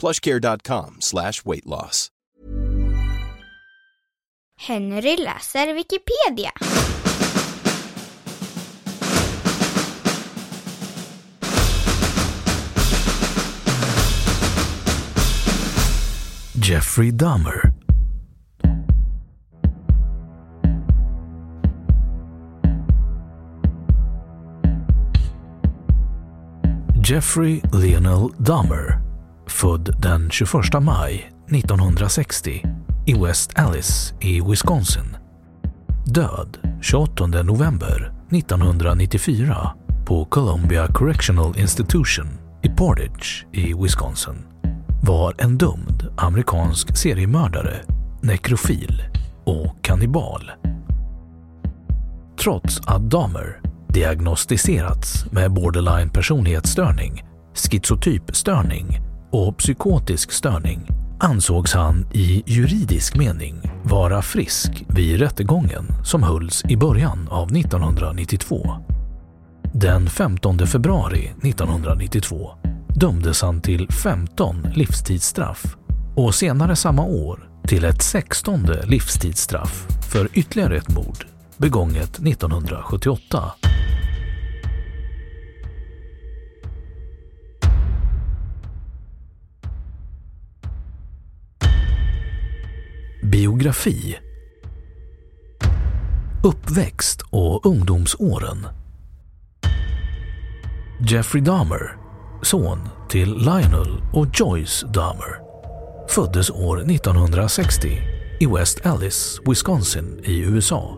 plushcare.com slash weight loss. Henry läser Wikipedia. Jeffrey Dahmer. Jeffrey Lionel Dahmer, född den 21 maj 1960 i West Allis i Wisconsin. Död 28 november 1994 på Columbia Correctional Institution i Portage i Wisconsin var en dömd amerikansk seriemördare, nekrofil och kannibal. Trots att Dahmer diagnostiserats med borderline personlighetsstörning, schizotypstörning och psykotisk störning ansågs han i juridisk mening vara frisk vid rättegången som hölls i början av 1992. Den 15 februari 1992 dömdes han till 15 livstidsstraff och senare samma år till ett 16 livstidsstraff för ytterligare ett mord begånget 1978. Biografi Uppväxt och ungdomsåren Jeffrey Dahmer, son till Lionel och Joyce Dahmer, föddes år 1960 i West Allis, Wisconsin i USA.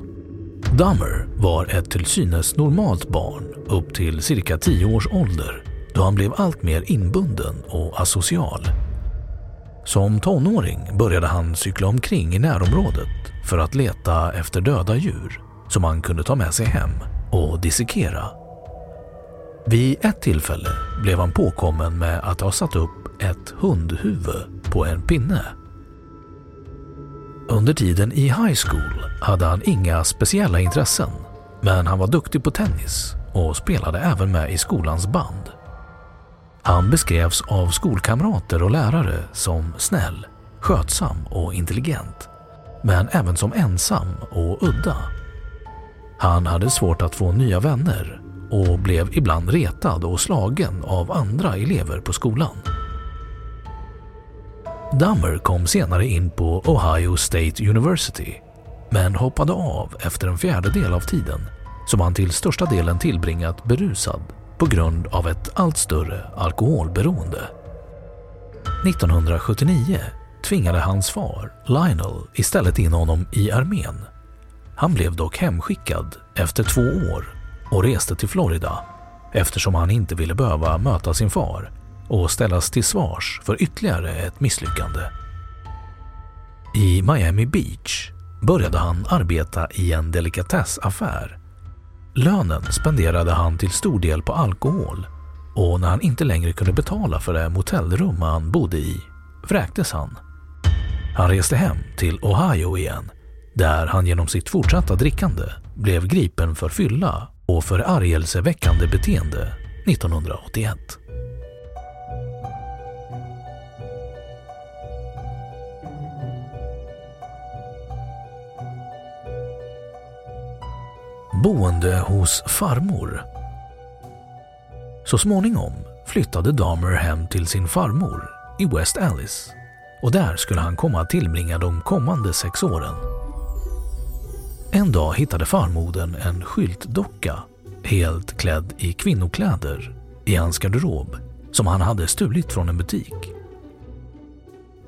Dahmer var ett till synes normalt barn upp till cirka 10 års ålder då han blev allt mer inbunden och asocial. Som tonåring började han cykla omkring i närområdet för att leta efter döda djur som han kunde ta med sig hem och dissekera. Vid ett tillfälle blev han påkommen med att ha satt upp ett hundhuvud på en pinne. Under tiden i high school hade han inga speciella intressen men han var duktig på tennis och spelade även med i skolans band. Han beskrevs av skolkamrater och lärare som snäll, skötsam och intelligent, men även som ensam och udda. Han hade svårt att få nya vänner och blev ibland retad och slagen av andra elever på skolan. Dummer kom senare in på Ohio State University men hoppade av efter en fjärdedel av tiden som han till största delen tillbringat berusad på grund av ett allt större alkoholberoende. 1979 tvingade hans far, Lionel, istället in honom i armén. Han blev dock hemskickad efter två år och reste till Florida eftersom han inte ville behöva möta sin far och ställas till svars för ytterligare ett misslyckande. I Miami Beach började han arbeta i en delikatessaffär Lönen spenderade han till stor del på alkohol och när han inte längre kunde betala för det motellrum han bodde i vräktes han. Han reste hem till Ohio igen där han genom sitt fortsatta drickande blev gripen för fylla och förargelseväckande beteende 1981. Boende hos farmor. Så småningom flyttade Dahmer hem till sin farmor i West Alice och där skulle han komma att tillbringa de kommande sex åren. En dag hittade farmodern en skyltdocka helt klädd i kvinnokläder i hans garderob som han hade stulit från en butik.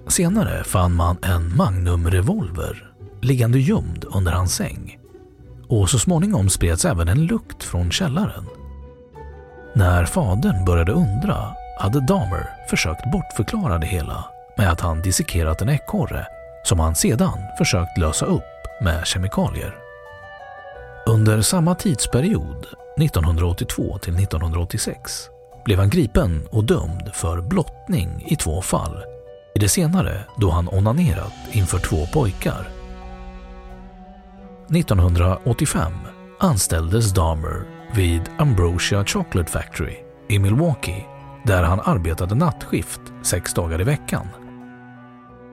Senare fann man en Magnum-revolver liggande gömd under hans säng och så småningom spreds även en lukt från källaren. När fadern började undra hade Dahmer försökt bortförklara det hela med att han dissekerat en ekorre som han sedan försökt lösa upp med kemikalier. Under samma tidsperiod, 1982 till 1986, blev han gripen och dömd för blottning i två fall. I det senare då han onanerat inför två pojkar. 1985 anställdes Dahmer vid Ambrosia Chocolate Factory i Milwaukee där han arbetade nattskift sex dagar i veckan.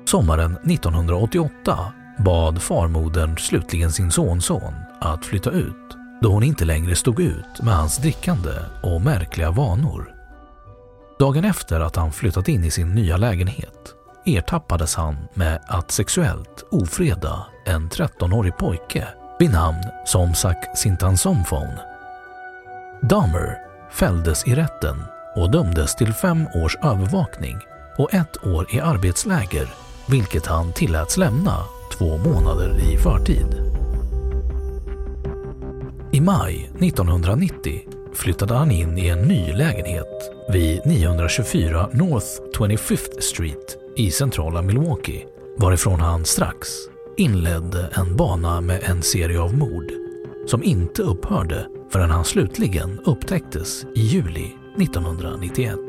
Sommaren 1988 bad farmodern slutligen sin sonson att flytta ut då hon inte längre stod ut med hans drickande och märkliga vanor. Dagen efter att han flyttat in i sin nya lägenhet ertappades han med att sexuellt ofreda en 13-årig pojke vid namn Somsak Sintansomphone. Dahmer fälldes i rätten och dömdes till fem års övervakning och ett år i arbetsläger vilket han tilläts lämna två månader i förtid. I maj 1990 flyttade han in i en ny lägenhet vid 924 North 25th Street i centrala Milwaukee varifrån han strax inledde en bana med en serie av mord som inte upphörde förrän han slutligen upptäcktes i juli 1991.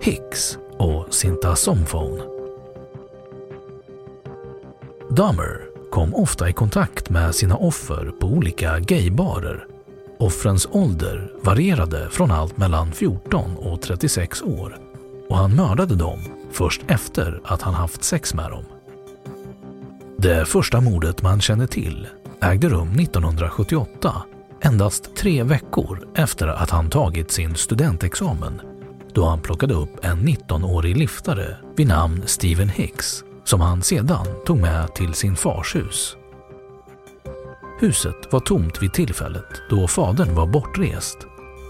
Hicks och Sinta Somphone. Dahmer kom ofta i kontakt med sina offer på olika gaybarer. Offrens ålder varierade från allt mellan 14 och 36 år och han mördade dem först efter att han haft sex med dem. Det första mordet man känner till ägde rum 1978, endast tre veckor efter att han tagit sin studentexamen då han plockade upp en 19-årig liftare vid namn Steven Hicks som han sedan tog med till sin fars hus. Huset var tomt vid tillfället då fadern var bortrest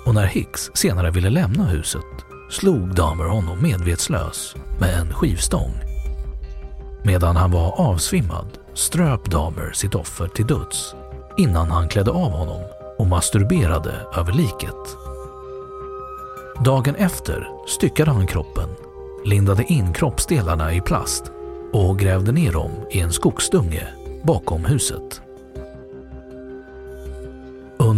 och när Hicks senare ville lämna huset slog Dahmer honom medvetslös med en skivstång. Medan han var avsvimmad ströp Dahmer sitt offer till döds innan han klädde av honom och masturberade över liket. Dagen efter styckade han kroppen, lindade in kroppsdelarna i plast och grävde ner dem i en skogsdunge bakom huset.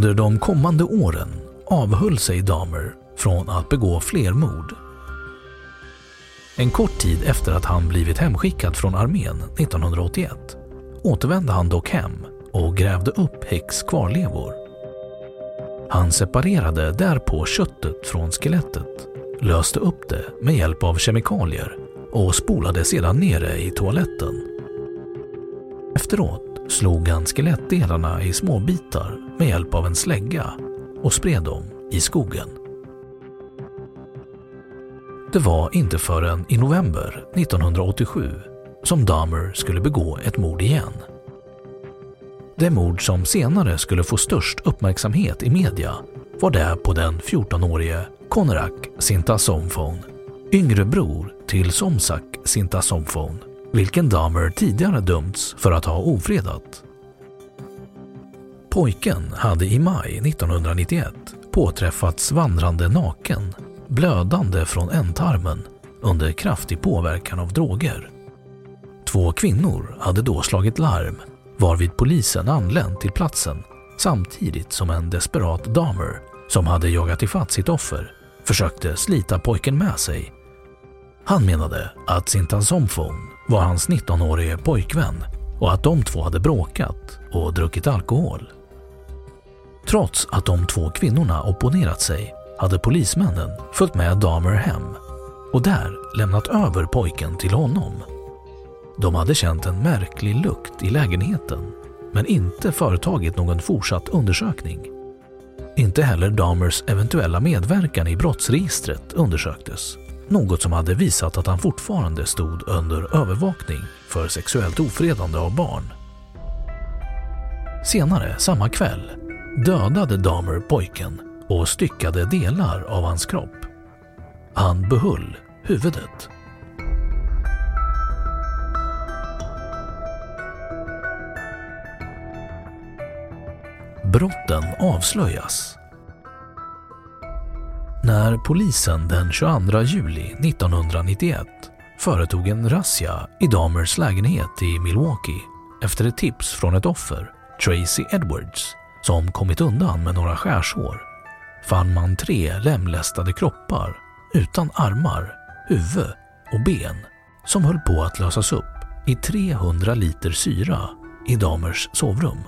Under de kommande åren avhöll sig Dahmer från att begå fler mord. En kort tid efter att han blivit hemskickad från armén 1981 återvände han dock hem och grävde upp Hicks kvarlevor han separerade därpå köttet från skelettet, löste upp det med hjälp av kemikalier och spolade sedan ner det i toaletten. Efteråt slog han skelettdelarna i små bitar med hjälp av en slägga och spred dem i skogen. Det var inte förrän i november 1987 som Dahmer skulle begå ett mord igen. Det mord som senare skulle få störst uppmärksamhet i media var det på den 14-årige Konerak Sintasomfon, yngre bror till Somsak Sintasomphone, vilken Dahmer tidigare dömts för att ha ofredat. Pojken hade i maj 1991 påträffats vandrande naken, blödande från ändtarmen under kraftig påverkan av droger. Två kvinnor hade då slagit larm varvid polisen anlänt till platsen samtidigt som en desperat Dahmer som hade jagat ifatt sitt offer, försökte slita pojken med sig. Han menade att Sintansomfon var hans 19-årige pojkvän och att de två hade bråkat och druckit alkohol. Trots att de två kvinnorna opponerat sig hade polismännen följt med Dahmer hem och där lämnat över pojken till honom. De hade känt en märklig lukt i lägenheten men inte företagit någon fortsatt undersökning. Inte heller Dahmers eventuella medverkan i brottsregistret undersöktes. Något som hade visat att han fortfarande stod under övervakning för sexuellt ofredande av barn. Senare samma kväll dödade Dahmer pojken och styckade delar av hans kropp. Han behöll huvudet. Brotten avslöjas. När polisen den 22 juli 1991 företog en razzia i Dahmers lägenhet i Milwaukee efter ett tips från ett offer, Tracy Edwards, som kommit undan med några skärsår, fann man tre lemlästade kroppar utan armar, huvud och ben som höll på att lösas upp i 300 liter syra i Damers sovrum.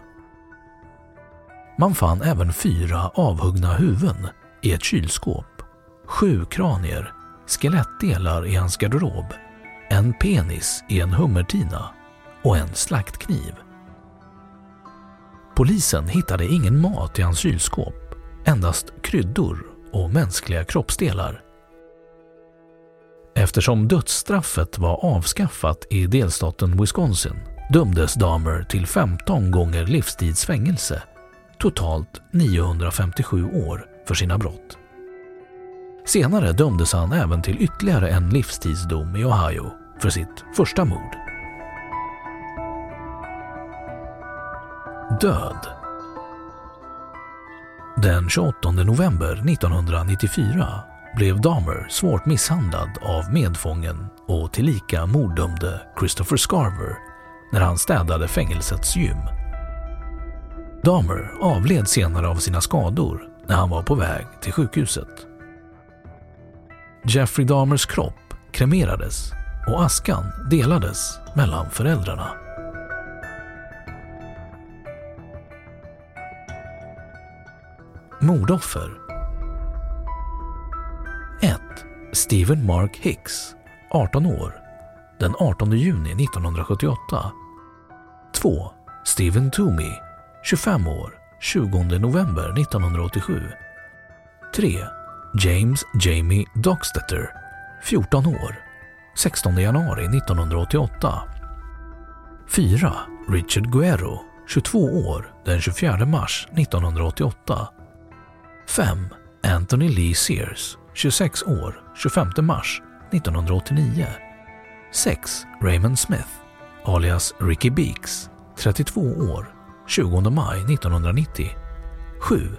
Man fann även fyra avhuggna huvuden i ett kylskåp, sju kranier, skelettdelar i hans garderob, en penis i en hummertina och en slaktkniv. Polisen hittade ingen mat i hans kylskåp, endast kryddor och mänskliga kroppsdelar. Eftersom dödsstraffet var avskaffat i delstaten Wisconsin dömdes Dahmer till 15 gånger livstidsfängelse, totalt 957 år för sina brott. Senare dömdes han även till ytterligare en livstidsdom i Ohio för sitt första mord. Död Den 28 november 1994 blev Dahmer svårt misshandlad av medfången och tillika morddömde Christopher Scarver när han städade fängelsets gym. Dahmer avled senare av sina skador när han var på väg till sjukhuset. Jeffrey Dahmers kropp kremerades och askan delades mellan föräldrarna. Mordoffer 1. Stephen Mark Hicks, 18 år, den 18 juni 1978. 2. Stephen Toomey, 25 år, 20 november 1987. 3. James Jamie Dockstetter, 14 år, 16 januari 1988. 4. Richard Guerro, 22 år, den 24 mars 1988. 5. Anthony Lee Sears, 26 år, 25 mars 1989. 6. Raymond Smith, alias Ricky Beeks, 32 år, 20 maj 1990. 7.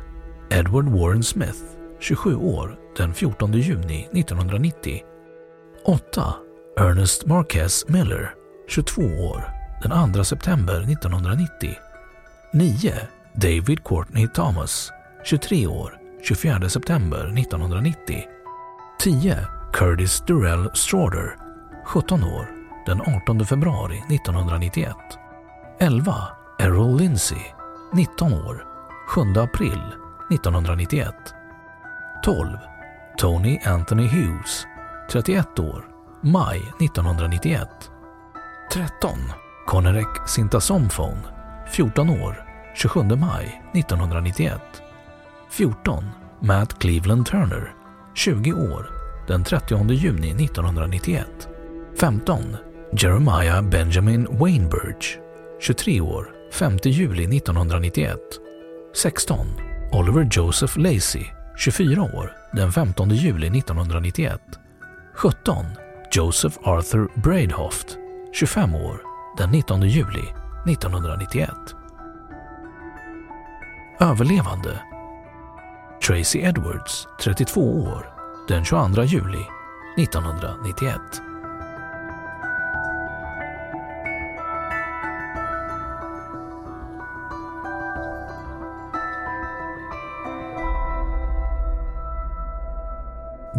Edward Warren Smith, 27 år, den 14 juni 1990. 8. Ernest Marquez Miller, 22 år, den 2 september 1990. 9. David Courtney Thomas, 23 år, 24 september 1990. 10. Curtis Durrell Strauder, 17 år, den 18 februari 1991. 11. Errol Lindsey, 19 år, 7 april 1991. 12. Tony Anthony Hughes, 31 år, maj 1991. 13. Konerek Sintasomfon, 14 år, 27 maj 1991. 14. Matt Cleveland Turner, 20 år, den 30 juni 1991. 15. Jeremiah Benjamin Wainbridge, 23 år, 5 juli 1991. 16. Oliver Joseph Lacey, 24 år, den 15 juli 1991. 17. Joseph Arthur Braidhoft, 25 år, den 19 juli 1991. Överlevande Tracy Edwards, 32 år, den 22 juli 1991.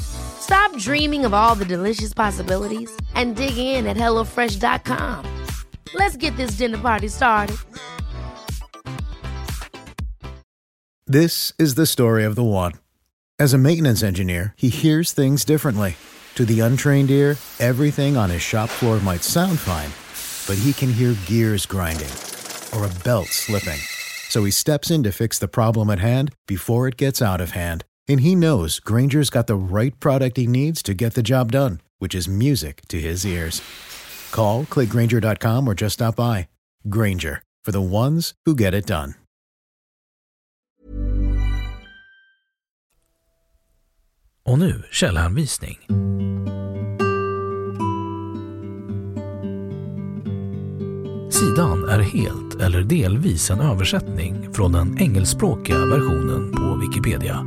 Stop dreaming of all the delicious possibilities and dig in at HelloFresh.com. Let's get this dinner party started. This is the story of the one. As a maintenance engineer, he hears things differently. To the untrained ear, everything on his shop floor might sound fine, but he can hear gears grinding or a belt slipping. So he steps in to fix the problem at hand before it gets out of hand. And he knows Granger's got the right product he needs to get the job done, which is music to his ears. Call, clickgranger.com, or just stop by. Granger, for the ones who get it done. Och nu källhänvisning. Sidan är helt eller delvis en översättning från den engelskspråkiga versionen på Wikipedia.